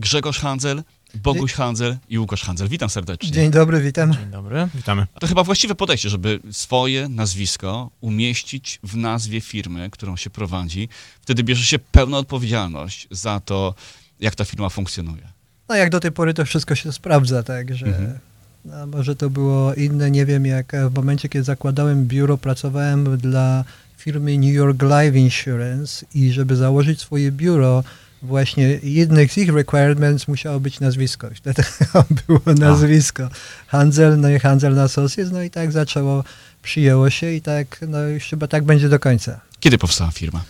Grzegorz Handzel, Boguś Handzel i Łukasz Handzel. Witam serdecznie. Dzień dobry, witam. Dzień dobry, witamy. To chyba właściwe podejście, żeby swoje nazwisko umieścić w nazwie firmy, którą się prowadzi. Wtedy bierze się pełna odpowiedzialność za to, jak ta firma funkcjonuje. No jak do tej pory to wszystko się sprawdza, tak, że Mhm. no, może to było inne, nie wiem, jak w momencie, kiedy zakładałem biuro, pracowałem dla firmy New York Life Insurance i żeby założyć swoje biuro, właśnie jednym z ich requirements musiało być nazwisko. Wtedy było nazwisko. Handzel, no i Handzel Associates, no i tak zaczęło, przyjęło się i tak, no już chyba tak będzie do końca. Kiedy powstała firma?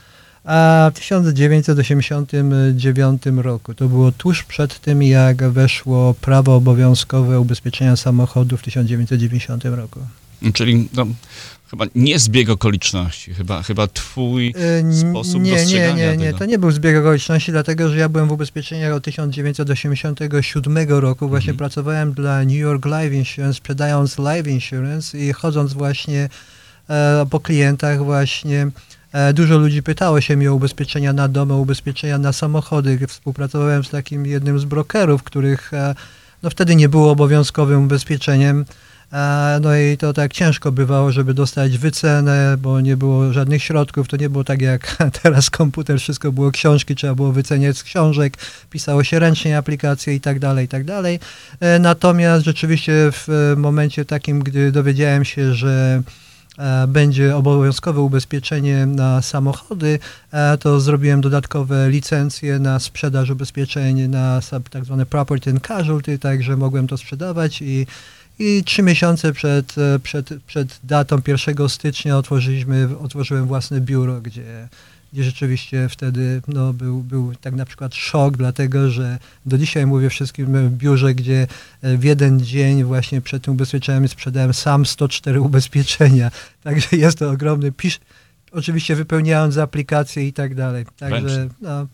A w 1989 roku, to było tuż przed tym, jak weszło prawo obowiązkowe ubezpieczenia samochodu w 1990 roku. Czyli no, chyba nie zbieg okoliczności, chyba, chyba twój n- sposób nie, nie, dostrzegania nie, nie, tego. to nie był zbieg okoliczności, dlatego że ja byłem w ubezpieczeniach od 1987 roku. Właśnie Mhm. pracowałem dla New York Life Insurance, sprzedając Life Insurance i chodząc właśnie e, po klientach właśnie e, dużo ludzi pytało się mnie o ubezpieczenia na dom, o ubezpieczenia na samochody. Współpracowałem z takim jednym z brokerów, których e, no wtedy nie było obowiązkowym ubezpieczeniem. E, No i to tak ciężko bywało, żeby dostać wycenę, bo nie było żadnych środków. To nie było tak jak teraz komputer, wszystko było książki, trzeba było wyceniać z książek, pisało się ręcznie aplikacje i tak dalej, i tak dalej. E, Natomiast rzeczywiście w e, momencie takim, gdy dowiedziałem się, że będzie obowiązkowe ubezpieczenie na samochody, to zrobiłem dodatkowe licencje na sprzedaż ubezpieczeń na tak zwane property and casualty, także mogłem to sprzedawać i i trzy miesiące przed, e, przed, przed datą 1 stycznia otworzyliśmy, otworzyłem własne biuro, gdzie, gdzie rzeczywiście wtedy no, był, był tak na przykład szok, dlatego że do dzisiaj mówię wszystkim w biurze, gdzie e, w jeden dzień właśnie przed tym ubezpieczeniem sprzedałem sam 104 ubezpieczenia. Także jest to ogromny pisz. Oczywiście wypełniając aplikacje i tak dalej. Także no,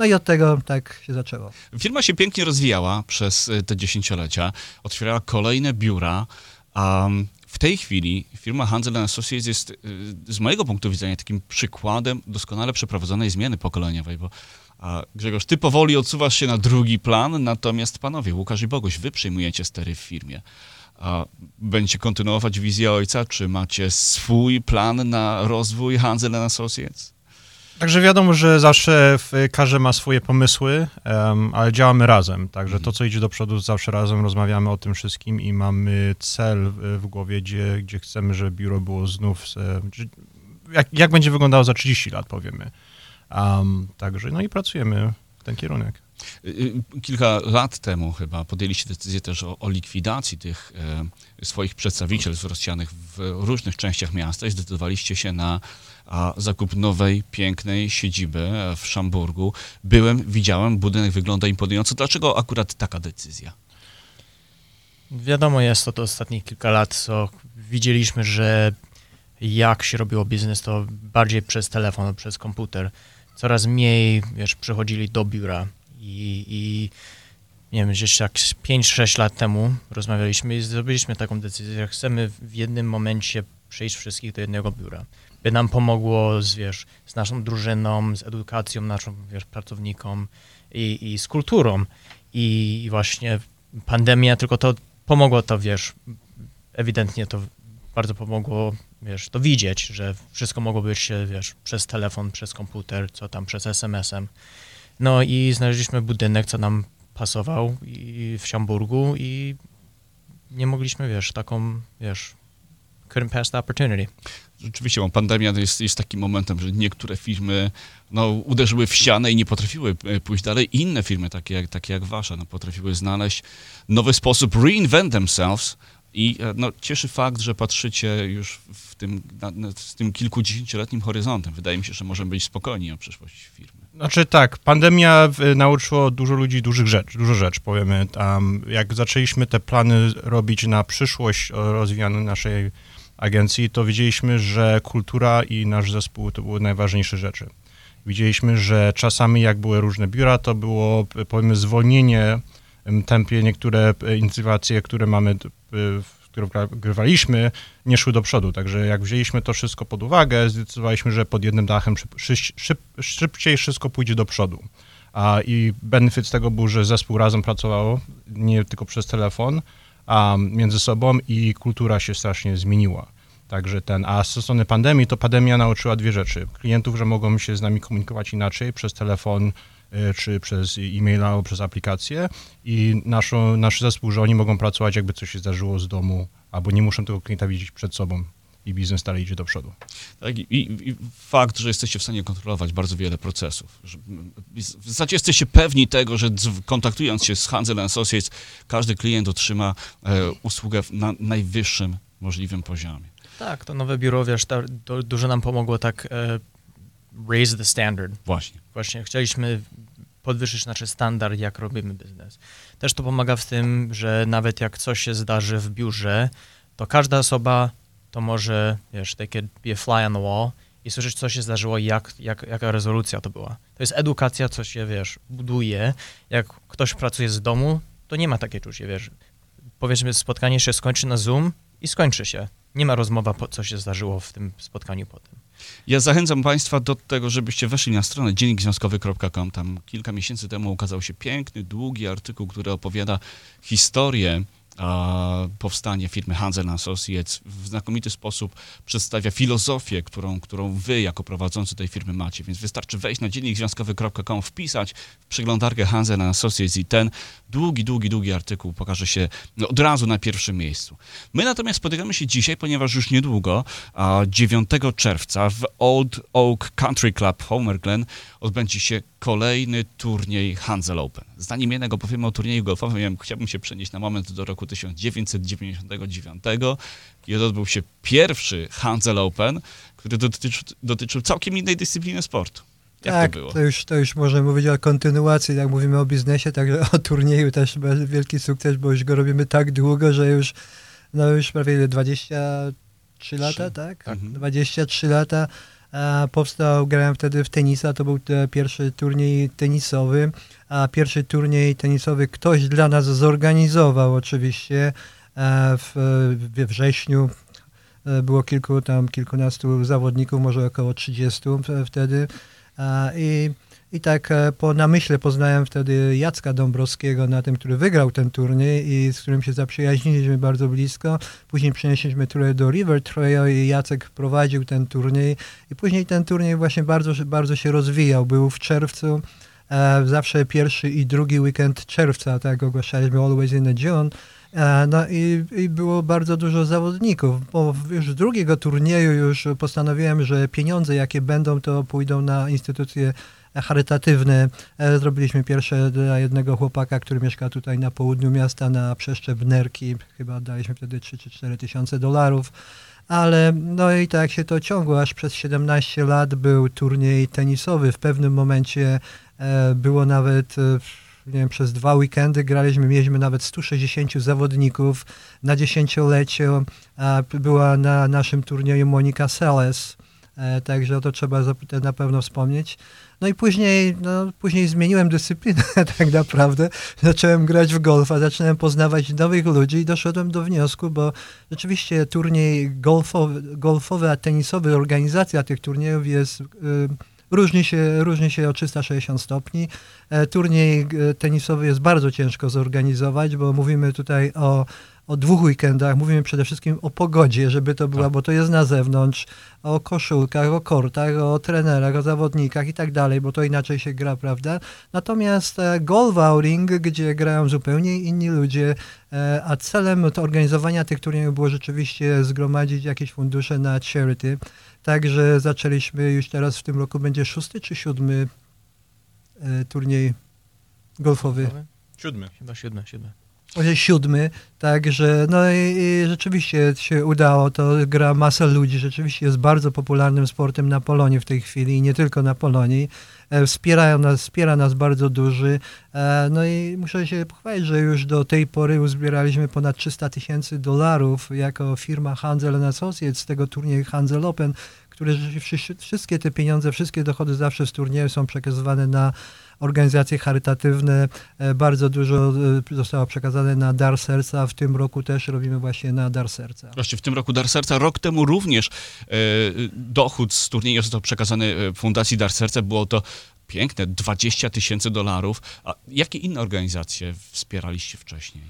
no i od tego tak się zaczęło. Firma się pięknie rozwijała przez y, te dziesięciolecia, otwierała kolejne biura, mm, w tej chwili firma Handel Associates jest y, z mojego punktu widzenia takim przykładem doskonale przeprowadzonej zmiany pokoleniowej, bo a Grzegorz, ty powoli odsuwasz się na drugi plan, natomiast panowie, Łukasz i Boguś, wy przejmujecie stery w firmie. A będziecie kontynuować wizję ojca, czy macie swój plan na rozwój Handel Associates? Także wiadomo, że zawsze każdy ma swoje pomysły, em, ale działamy razem. Także to, co idzie do przodu, zawsze razem rozmawiamy o tym wszystkim i mamy cel w, głowie, gdzie, gdzie chcemy, żeby biuro było znów, jak, jak będzie wyglądało za 30 lat, powiemy. Um, także, no i pracujemy w ten kierunek. Y, y, Kilka lat temu chyba podjęliście decyzję też o, o likwidacji tych e, swoich przedstawicielstw rozsianych w różnych częściach miasta i zdecydowaliście się na a, zakup nowej, pięknej siedziby w Szamburgu. Byłem, widziałem, budynek wygląda imponująco. Dlaczego akurat taka decyzja? Wiadomo jest to, to ostatnich kilka lat, co widzieliśmy, że jak się robiło biznes, to bardziej przez telefon, przez komputer. Coraz mniej, wiesz, przychodzili do biura i, i nie wiem, gdzieś tak z 5-6 lat temu rozmawialiśmy i zrobiliśmy taką decyzję, że chcemy w jednym momencie przejść wszystkich do jednego biura. By nam pomogło z, wiesz, z naszą drużyną, z edukacją naszą, wiesz, pracownikom i, i z kulturą. I, I właśnie pandemia tylko to pomogło to, wiesz, ewidentnie to bardzo pomogło, wiesz, to widzieć, że wszystko mogło być, wiesz, przez telefon, przez komputer, co tam, przez SMS-em. No i znaleźliśmy budynek, co nam pasował i w Siamburgu i nie mogliśmy, wiesz, taką, wiesz, couldn't pass the opportunity. Rzeczywiście, bo pandemia jest, jest takim momentem, że niektóre firmy no, uderzyły w ścianę i nie potrafiły e, pójść dalej. Inne firmy, takie jak, takie jak wasza, no, potrafiły znaleźć nowy sposób, reinvent themselves. I e, no, cieszy fakt, że patrzycie już w tym, na, na, z tym kilkudziesięcioletnim horyzontem. Wydaje mi się, że możemy być spokojni o przyszłość firmy. Znaczy tak, pandemia w- nauczyło dużo ludzi dużych rzeczy, dużo rzeczy, powiemy. Tam, jak zaczęliśmy te plany robić na przyszłość o rozwijaniu naszej agencji, to widzieliśmy, że kultura i nasz zespół to były najważniejsze rzeczy. Widzieliśmy, że czasami jak były różne biura, to było p- powiedzmy zwolnienie em, tempie, niektóre e, inicjatywacje, które mamy, d- w- które grywaliśmy, nie szły do przodu. Także jak wzięliśmy to wszystko pod uwagę, zdecydowaliśmy, że pod jednym dachem szyb, szyb, szyb, szybciej wszystko pójdzie do przodu. A, I benefit tego był, że zespół razem pracowało, nie tylko przez telefon, a między sobą i kultura się strasznie zmieniła. Także ten, a z strony pandemii, to pandemia nauczyła dwie rzeczy. Klientów, że mogą się z nami komunikować inaczej przez telefon, y, czy przez e-maila, przez aplikację i naszą, nasz zespół, że oni mogą pracować jakby coś się zdarzyło z domu, albo nie muszą tego klienta widzieć przed sobą i biznes dalej idzie do przodu. Tak, i, i fakt, że jesteście w stanie kontrolować bardzo wiele procesów. W zasadzie jesteście pewni tego, że kontaktując się z Hansel Associates, każdy klient otrzyma e, usługę na najwyższym możliwym poziomie. Tak, to nowe biuro, wiesz, ta, to dużo nam pomogło tak e, raise the standard. Właśnie. Właśnie chcieliśmy podwyższyć nasz standard, jak robimy biznes. Też to pomaga w tym, że nawet jak coś się zdarzy w biurze, to każda osoba to może, wiesz, takie be a fly on the wall i słyszeć, co się zdarzyło, jak, jak, jaka rezolucja to była. To jest edukacja, co się, wiesz, buduje. Jak ktoś pracuje z domu, to nie ma takiej czucia, wiesz. Powiedzmy, spotkanie się skończy na Zoom i skończy się. Nie ma rozmowa, po, co się zdarzyło w tym spotkaniu potem. Ja zachęcam Państwa do tego, żebyście weszli na stronę dziennikzwiązkowy.com. Tam kilka miesięcy temu ukazał się piękny, długi artykuł, który opowiada historię powstanie firmy Hansel Associates w znakomity sposób przedstawia filozofię, którą, którą wy jako prowadzący tej firmy macie. Więc wystarczy wejść na dziennikzwiązkowy.com, wpisać w przeglądarkę Hansel Associates i ten długi, długi, długi artykuł pokaże się od razu na pierwszym miejscu. My natomiast spotykamy się dzisiaj, ponieważ już niedługo, 9 czerwca w Old Oak Country Club Homer Glen odbędzie się kolejny turniej Hansel Open. Zanim jednego powiemy o turnieju golfowym, chciałbym się przenieść na moment do roku 1999, kiedy odbył się pierwszy Hansel Open, który dotyczył, dotyczył całkiem innej dyscypliny sportu. Jak tak, to, było? To, już, to już możemy mówić o kontynuacji, jak mówimy o biznesie, także o turnieju też wielki sukces, bo już go robimy tak długo, że już, no już prawie 23 lata, tak? tak. 23 lata powstał, grałem wtedy w tenisa, to był pierwszy turniej tenisowy, a pierwszy turniej tenisowy ktoś dla nas zorganizował oczywiście w, we wrześniu. E, było kilku tam, kilkunastu zawodników, może około 30 wtedy. I i tak e, po namyśle poznałem wtedy Jacka Dąbrowskiego na tym, który wygrał ten turniej i z którym się zaprzyjaźniliśmy bardzo blisko. Później przenieśliśmy turę do River Trail i Jacek prowadził ten turniej. I później ten turniej właśnie bardzo, bardzo się rozwijał. Był w czerwcu, e, zawsze pierwszy i drugi weekend czerwca, tak ogłaszaliśmy Always in the June. No i, i, było bardzo dużo zawodników, bo już drugiego turnieju już postanowiłem, że pieniądze jakie będą, to pójdą na instytucje charytatywny. E, zrobiliśmy pierwsze dla jednego chłopaka, który mieszka tutaj na południu miasta, na przeszczep Nerki. Chyba daliśmy wtedy 3 czy 4 tysiące dolarów. Ale no i tak się to ciągło, aż przez 17 lat był turniej tenisowy. W pewnym momencie e, było nawet e, nie wiem, przez dwa weekendy graliśmy, mieliśmy nawet 160 zawodników. Na dziesięciolecie była na naszym turnieju Monika Seles, także o to trzeba na pewno wspomnieć. No i później, no, później zmieniłem dyscyplinę tak naprawdę. Zacząłem grać w golfa, zacząłem poznawać nowych ludzi i doszedłem do wniosku, bo rzeczywiście turniej golfowy, golfowy a tenisowy, organizacja tych turniejów jest... Yy, różni się, różni się o 360 stopni. E, turniej e, tenisowy jest bardzo ciężko zorganizować, bo mówimy tutaj o o dwóch weekendach, mówimy przede wszystkim o pogodzie, żeby to była, tak. bo to jest na zewnątrz, o koszulkach, o kortach, o trenerach, o zawodnikach i tak dalej, bo to inaczej się gra, prawda? Natomiast e, golf outing, gdzie grają zupełnie inni ludzie, e, a celem to organizowania tych turniejów było rzeczywiście zgromadzić jakieś fundusze na charity. Także zaczęliśmy już teraz w tym roku będzie szósty czy siódmy e, turniej golfowy? Siódmy. Chyba siódmy, siódmy siódmy, także no i, i, rzeczywiście się udało, to gra masa ludzi, rzeczywiście jest bardzo popularnym sportem na Polonii w tej chwili i nie tylko na Polonii. E, wspierają nas, wspiera nas bardzo duży, e, no i muszę się pochwalić, że już do tej pory uzbieraliśmy ponad 300 tysięcy dolarów jako firma Handel Associates z tego turnieju Handel Open, które wszystkie te pieniądze, wszystkie dochody zawsze z turnieju są przekazywane na organizacje charytatywne. E, bardzo dużo e, zostało przekazane na Dar Serca. W tym roku też robimy właśnie na Dar Serca. Właśnie w tym roku Dar Serca. Rok temu również e, dochód z turnieju został przekazany Fundacji Dar Serca. Było to piękne 20 tysięcy dolarów. A jakie inne organizacje wspieraliście wcześniej?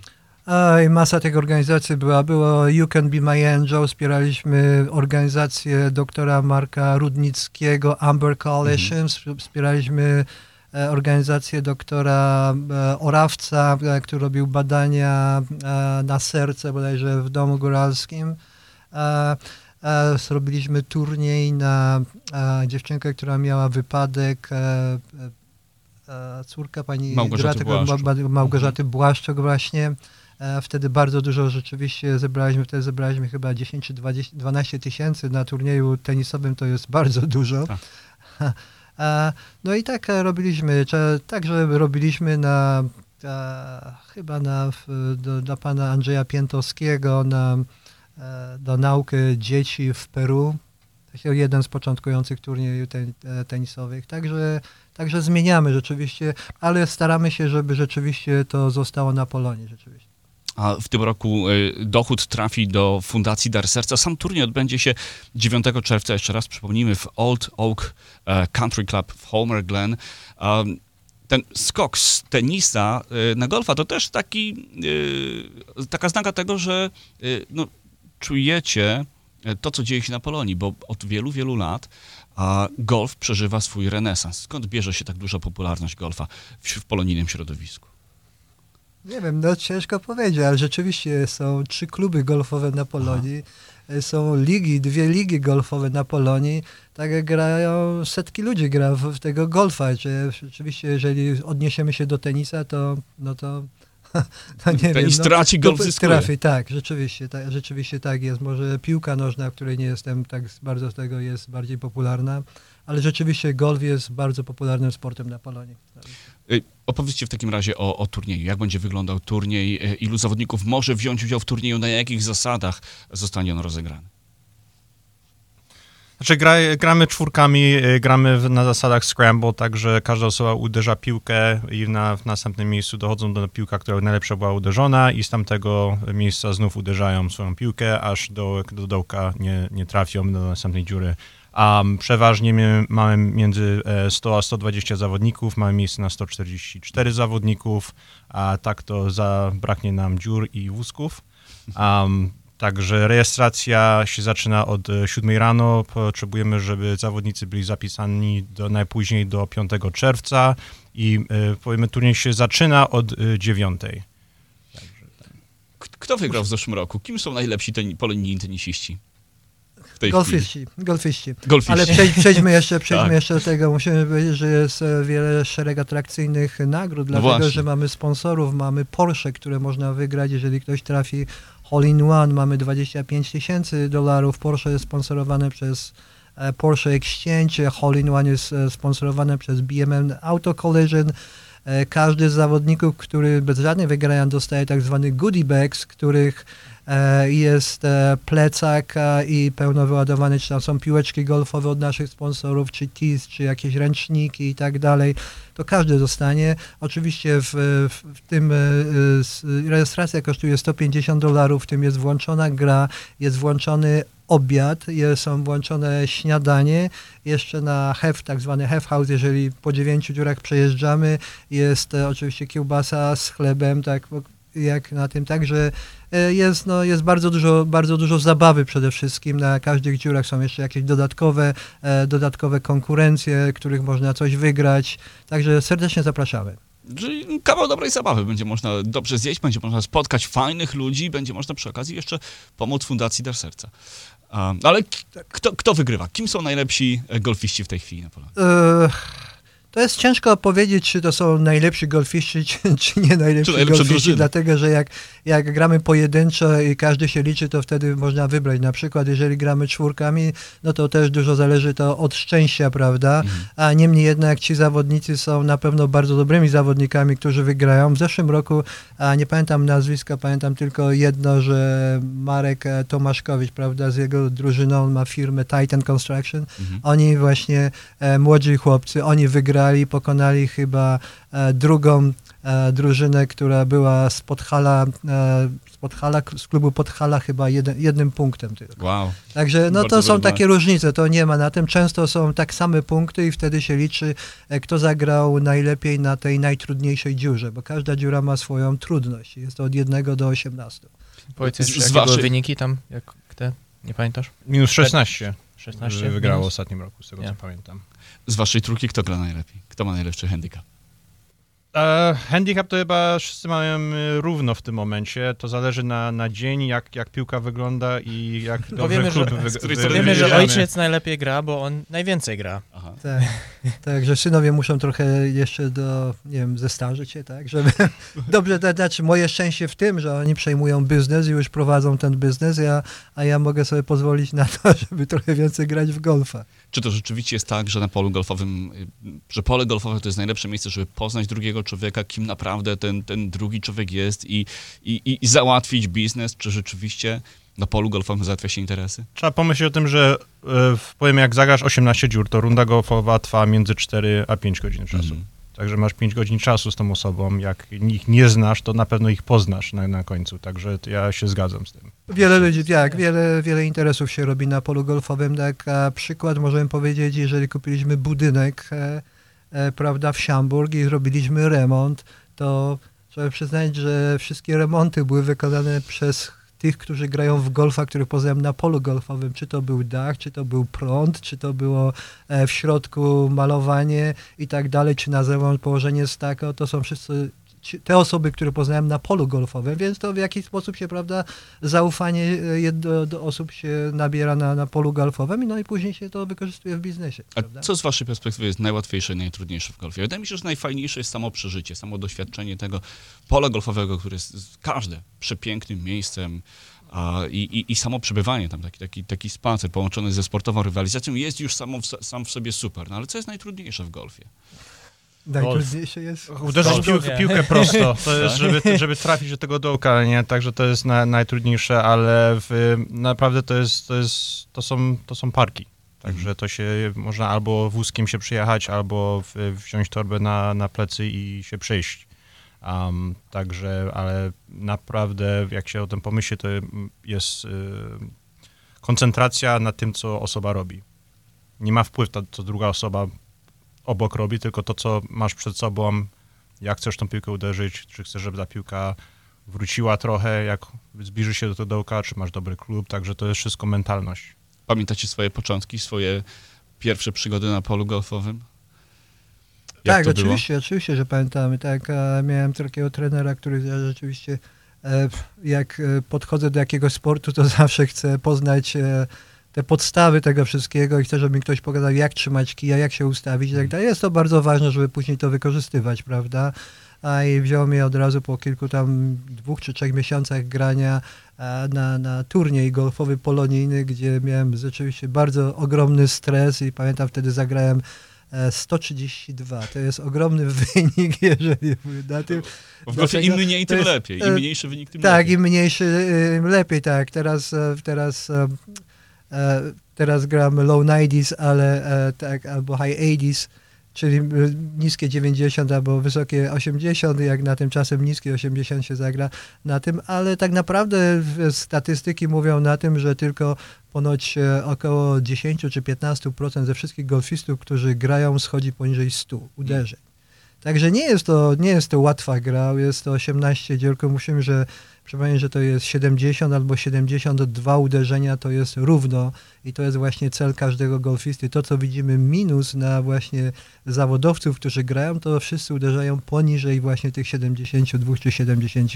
Oj, masa tych organizacji była. Było You Can Be My Angel, wspieraliśmy organizację doktora Marka Rudnickiego, Amber Coalition, Mhm. wspieraliśmy organizację doktora e, Orawca, e, który robił badania e, na serce bodajże w Domu Góralskim. E, e, Zrobiliśmy turniej na e, dziewczynkę, która miała wypadek, e, e, e, córka pani Małgorzaty Błaszczuk. Ma- Ma- Małgorzaty Błaszczuk właśnie. E, Wtedy bardzo dużo rzeczywiście zebraliśmy, wtedy zebraliśmy chyba 10 czy 20, 12 tysięcy na turnieju tenisowym, to jest bardzo dużo. Tak. No i tak e, robiliśmy, także robiliśmy na chyba na, dla pana Andrzeja Piętowskiego na, e, do naukę dzieci w Peru. Jeden z początkujących turniejów e, tenisowych. Także, także zmieniamy rzeczywiście, ale staramy się, żeby rzeczywiście to zostało na Polonii rzeczywiście. A w tym roku y, dochód trafi do Fundacji Dar Serca. Sam turniej odbędzie się 9 czerwca, jeszcze raz przypomnijmy, w Old Oak e, Country Club w Homer Glen. Ten skok z tenisa y, na golfa to też taki, taka znaka tego, że no, czujecie to, co dzieje się na Polonii, bo od wielu, wielu lat golf przeżywa swój renesans. Skąd bierze się tak duża popularność golfa w, w polonijnym środowisku? Nie wiem, no ciężko powiedzieć, ale rzeczywiście są trzy kluby golfowe na Polonii, e, są ligi, dwie ligi golfowe na Polonii, tak jak grają, setki ludzi gra w, w tego golfa, czy rzeczywiście jeżeli odniesiemy się do tenisa, to no to, to nie Tenis wiem. traci, no, golf zyskuje. Trafi, tak, rzeczywiście, tak, rzeczywiście tak jest. Może piłka nożna, w której nie jestem tak bardzo z tego jest bardziej popularna, ale rzeczywiście golf jest bardzo popularnym sportem na Polonii. Y, Opowiedzcie w takim razie o, o turnieju. Jak będzie wyglądał turniej? Y, Ilu zawodników może wziąć udział w turnieju? Na jakich zasadach zostanie on rozegrany? Znaczy gra, gramy czwórkami, y, gramy na zasadach scramble, także każda osoba uderza piłkę i na, w następnym miejscu dochodzą do piłka, która najlepsza była uderzona i z tamtego miejsca znów uderzają swoją piłkę, aż do, do dołka nie, nie trafią do następnej dziury. A przeważnie my, mamy między e, 100 a 120 zawodników, mamy miejsce na 144 zawodników, a tak to zabraknie nam dziur i wózków. Um, Także rejestracja się zaczyna od e, 7 rano. Potrzebujemy, żeby zawodnicy byli zapisani do najpóźniej do 5 czerwca i e, powiemy turniej się zaczyna od e, 9. K- Kto wygrał w zeszłym roku? Kim są najlepsi teni- polonijni tenisiści? W tej chwili. Golfiści, golfiści. Golfiści. Ale przejdź, przejdźmy, jeszcze, przejdźmy Tak. jeszcze do tego. Musimy powiedzieć, że jest e, wiele szereg atrakcyjnych nagród, dlatego No właśnie. że mamy sponsorów, mamy Porsche, które można wygrać, jeżeli ktoś trafi All in One, mamy 25 tysięcy dolarów. Porsche jest sponsorowane przez e, Porsche Exchange, All in One jest e, sponsorowane przez BMN Auto Collision. E, Każdy z zawodników, który bez żadnej wygrania dostaje tak zwany goodie bags, których jest e, plecak e, i pełno wyładowany, czy tam są piłeczki golfowe od naszych sponsorów, czy tees, czy jakieś ręczniki i tak dalej, to każdy dostanie. Oczywiście w, w, tym e, e, rejestracja kosztuje 150 dolarów, w tym jest włączona gra, jest włączony obiad, są włączone śniadanie, jeszcze na hef, tak zwany hef house, jeżeli po dziewięciu dziurach przejeżdżamy, jest e, oczywiście kiełbasa z chlebem, tak jak na tym, także e, jest, no, jest bardzo dużo, bardzo dużo zabawy przede wszystkim. Na każdych dziurach są jeszcze jakieś dodatkowe, e, dodatkowe konkurencje, których można coś wygrać. Także serdecznie zapraszamy. Czyli kawał dobrej zabawy. Będzie można dobrze zjeść, będzie można spotkać fajnych ludzi, będzie można przy okazji jeszcze pomóc Fundacji Dar Serca. Um, ale k- kto, kto wygrywa? Kim są najlepsi e, golfiści w tej chwili na Polonii? E, To jest ciężko powiedzieć, czy to są najlepsi golfiści, czy, czy nie najlepsi Czy golfiści, drużyny. dlatego że jak, jak gramy pojedynczo i każdy się liczy, to wtedy można wybrać. Na przykład, jeżeli gramy czwórkami, no to też dużo zależy to od szczęścia, prawda? Mhm. A niemniej jednak ci zawodnicy są na pewno bardzo dobrymi zawodnikami, którzy wygrają. W zeszłym roku, a nie pamiętam nazwiska, pamiętam tylko jedno, że Marek e, Tomaszkowicz, prawda, z jego drużyną on ma firmę Titan Construction. Mhm. Oni właśnie, e, młodzi chłopcy, oni wygrali, pokonali chyba e, drugą e, drużynę, która była z Podhala, e, z, Podhala, z klubu Podhala chyba jeden, jednym punktem tylko. Wow. Także no Bardzo to są takie różnice, to nie ma na tym. Często są tak same punkty i wtedy się liczy, e, kto zagrał najlepiej na tej najtrudniejszej dziurze, bo każda dziura ma swoją trudność. Jest to od 1 do 18. Powiedz jeszcze, jakie były wyniki tam, jak te, nie pamiętasz? Minus 16 16? wygrało w ostatnim roku, z tego Nie. co pamiętam. Z waszej trójki kto gra najlepiej? Kto ma najlepszy handicap? E, handicap to chyba wszyscy mają e, równo w tym momencie. To zależy na, na dzień, jak, jak piłka wygląda i jak dobrze Powiemy, że- klub wy, z której wy, strony Wiemy, że ojciec najlepiej gra, bo on najwięcej gra. Aha. Tak, także synowie muszą trochę jeszcze do, nie wiem, zestarzyć się, tak, żeby dobrze, to znaczy moje szczęście w tym, że oni przejmują biznes i już prowadzą ten biznes, ja, a ja mogę sobie pozwolić na to, żeby trochę więcej grać w golfa. Czy to rzeczywiście jest tak, że na polu golfowym, y, że pole golfowe to jest najlepsze miejsce, żeby poznać drugiego człowieka, kim naprawdę ten, ten drugi człowiek jest i, i, i, załatwić biznes? Czy rzeczywiście na polu golfowym załatwia się interesy? Trzeba pomyśleć o tym, że e, w- powiem, jak zagrasz 18 dziur, to runda golfowa trwa między 4 a 5 godzin czasu. Mhm. Także masz 5 godzin czasu z tą osobą. Jak ich nie znasz, to na pewno ich poznasz na, na końcu. Także ja się zgadzam z tym. Wiele ludzi, tak, wiele, wiele interesów się robi na polu golfowym. Tak, a przykład możemy powiedzieć, jeżeli kupiliśmy budynek, e, prawda, w Siamburg i zrobiliśmy remont, to trzeba przyznać, że wszystkie remonty były wykonane przez tych, którzy grają w golfa, których poznałem na polu golfowym. Czy to był dach, czy to był prąd, czy to było e, w środku malowanie i tak dalej, czy na zewnątrz położenie staka, to są wszyscy te osoby, które poznałem na polu golfowym, więc to w jakiś sposób się, prawda, zaufanie e, do, do osób się nabiera na, na polu golfowym, no i później się to wykorzystuje w biznesie. A prawda? co z waszej perspektywy jest najłatwiejsze i najtrudniejsze w golfie? Wydaje mi się, że najfajniejsze jest samo przeżycie, samo doświadczenie tego pola golfowego, które jest każde przepięknym miejscem a, i, i, i samo przebywanie tam, taki, taki, taki spacer połączony ze sportową rywalizacją jest już samo w, sam w sobie super. No ale co jest najtrudniejsze w golfie? Najtrudniejsze jest... Uderzyć piłkę, piłkę prosto, to jest, żeby, żeby trafić do tego dołka, nie? Także to jest na, najtrudniejsze, ale w, naprawdę to jest, to jest, to są, to są parki. Także to się można albo wózkiem się przyjechać, albo w, wziąć torbę na, na plecy i się przejść. Um, także, ale naprawdę, jak się o tym pomyśli, to jest y, koncentracja na tym, co osoba robi. Nie ma wpływu to, co druga osoba obok robi, tylko to, co masz przed sobą, jak chcesz tą piłkę uderzyć, czy chcesz, żeby ta piłka wróciła trochę, jak zbliży się do tego dołka, czy masz dobry klub, także to jest wszystko mentalność. Pamiętacie swoje początki, swoje pierwsze przygody na polu golfowym? Jak tak, to było? oczywiście, oczywiście, że pamiętamy. Tak, e, miałem takiego trenera, który ja rzeczywiście, e, jak e, podchodzę do jakiegoś sportu, to zawsze chcę poznać e, te podstawy tego wszystkiego i chcę, żeby mi ktoś pokazał, jak trzymać kija, jak się ustawić i tak dalej. Jest to bardzo ważne, żeby później to wykorzystywać, prawda? A i wziął mnie od razu po kilku tam dwóch czy trzech miesiącach grania e, na, na turniej golfowy polonijny, gdzie miałem rzeczywiście bardzo ogromny stres i pamiętam wtedy zagrałem e, 132. To jest ogromny wynik, jeżeli na tym. Bo im mniej, tym jest, lepiej. e, Im mniejszy wynik, tym Tak, lepiej. im mniejszy, im lepiej, tak. Teraz, e, teraz, e, e, teraz gram low 90s, ale e, tak, albo high 80s, czyli e, niskie 90 albo wysokie 80, jak na tym czasem niskie 80 się zagra na tym, ale tak naprawdę statystyki mówią na tym, że tylko ponoć e, około 10 czy 15% ze wszystkich golfistów, którzy grają, schodzi poniżej 100 uderzeń. Także nie jest to, nie jest to łatwa gra, jest to 18 dziurko. Musimy, że przypomnieć, że to jest 70 albo 72 uderzenia, to jest równo i to jest właśnie cel każdego golfisty. To, co widzimy minus na właśnie zawodowców, którzy grają, to wszyscy uderzają poniżej właśnie tych 72 czy 70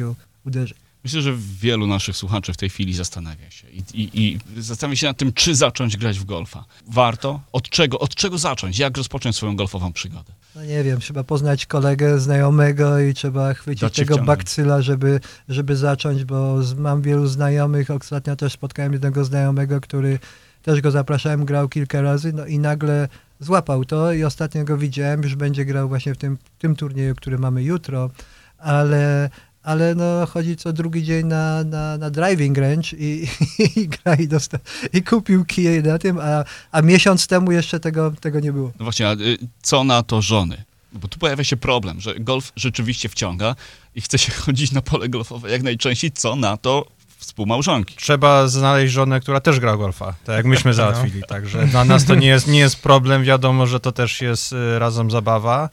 uderzeń. Myślę, że wielu naszych słuchaczy w tej chwili zastanawia się i, i, i zastanawia się nad tym, czy zacząć grać w golfa. Warto? Od czego? Od czego zacząć? Jak rozpocząć swoją golfową przygodę? No nie wiem, trzeba poznać kolegę, znajomego i trzeba chwycić Dać tego bakcyla, żeby, żeby zacząć, bo mam wielu znajomych. Ostatnio też spotkałem jednego znajomego, który też go zapraszałem, grał kilka razy, no i nagle złapał to i ostatnio go widziałem, już będzie grał właśnie w tym, tym turnieju, który mamy jutro, ale, ale no chodzi co drugi dzień na, na, na driving range i, i, gra i, dostał, i kupił kije na tym, a, a miesiąc temu jeszcze tego, tego nie było. No właśnie, a y, co na to żony? Bo tu pojawia się problem, że golf rzeczywiście wciąga i chce się chodzić na pole golfowe jak najczęściej, co na to współmałżonki. Trzeba znaleźć żonę, która też gra golfa, tak jak myśmy załatwili. Także dla nas to nie jest, nie jest problem. Wiadomo, że to też jest y, razem zabawa.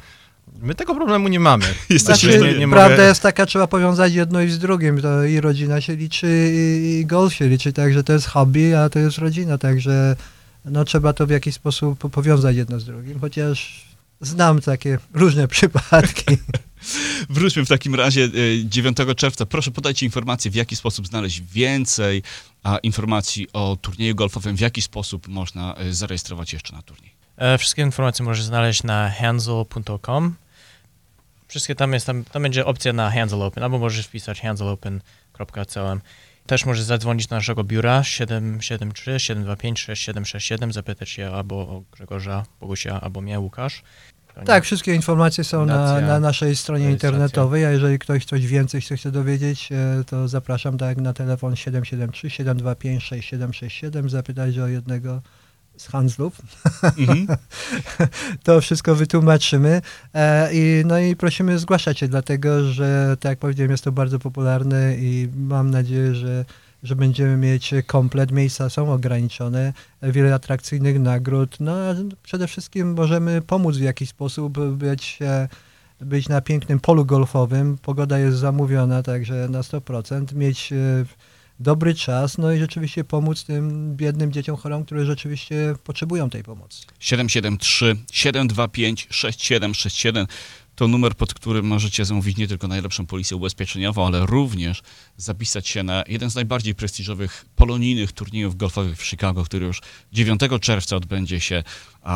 My tego problemu nie mamy. Jesteśmy- Znaczy, nie, nie prawda mogę- jest taka, trzeba powiązać jedno i z drugim. To i rodzina się liczy, i, i golf się liczy, także to jest hobby, a to jest rodzina, także no, trzeba to w jakiś sposób po- powiązać jedno z drugim, chociaż znam takie różne przypadki. Wróćmy w takim razie e, 9 czerwca. Proszę podajcie informacje, w jaki sposób znaleźć więcej informacji o turnieju golfowym, w jaki sposób można e, zarejestrować jeszcze na turniej. E, Wszystkie informacje możesz znaleźć na hanzel.com. Wszystkie tam jest, tam, tam będzie opcja na Hansel Open, albo możesz wpisać hanselopen.com. Też możesz zadzwonić do naszego biura 773 725 6767, zapytać się albo o Grzegorza, Bogusia, albo mnie, Łukasz. Nie- Tak, wszystkie informacje są na, na naszej stronie internetowej, a jeżeli ktoś coś więcej się chce dowiedzieć, e, to zapraszam tak na telefon 773 725 6767, zapytać o jednego z handlów. Mhm. to wszystko wytłumaczymy. E, i, no i prosimy zgłaszać się, dlatego że, tak jak powiedziałem, jest to bardzo popularne i mam nadzieję, że, że będziemy mieć komplet. Miejsca są ograniczone, wiele atrakcyjnych nagród. No a przede wszystkim możemy pomóc w jakiś sposób, być, e, być na pięknym polu golfowym. Pogoda jest zamówiona, także na 100%. Mieć e, dobry czas, no i rzeczywiście pomóc tym biednym dzieciom chorom, które rzeczywiście potrzebują tej pomocy. 773 725 6767 to numer, pod którym możecie zamówić nie tylko najlepszą polisę ubezpieczeniową, ale również zapisać się na jeden z najbardziej prestiżowych polonijnych turniejów golfowych w Chicago, który już 9 czerwca odbędzie się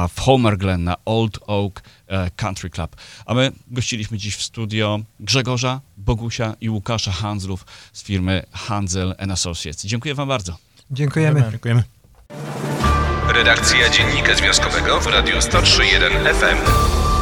w Homer Glen na Old Oak e, Country Club. A my gościliśmy dziś w studio Grzegorza, Bogusia i Łukasza Hanzlów z firmy Hanzel Associates. Dziękuję wam bardzo. Dziękujemy. Dziękujemy. Redakcja Dziennika Związkowego w Radiu 103.1 FM.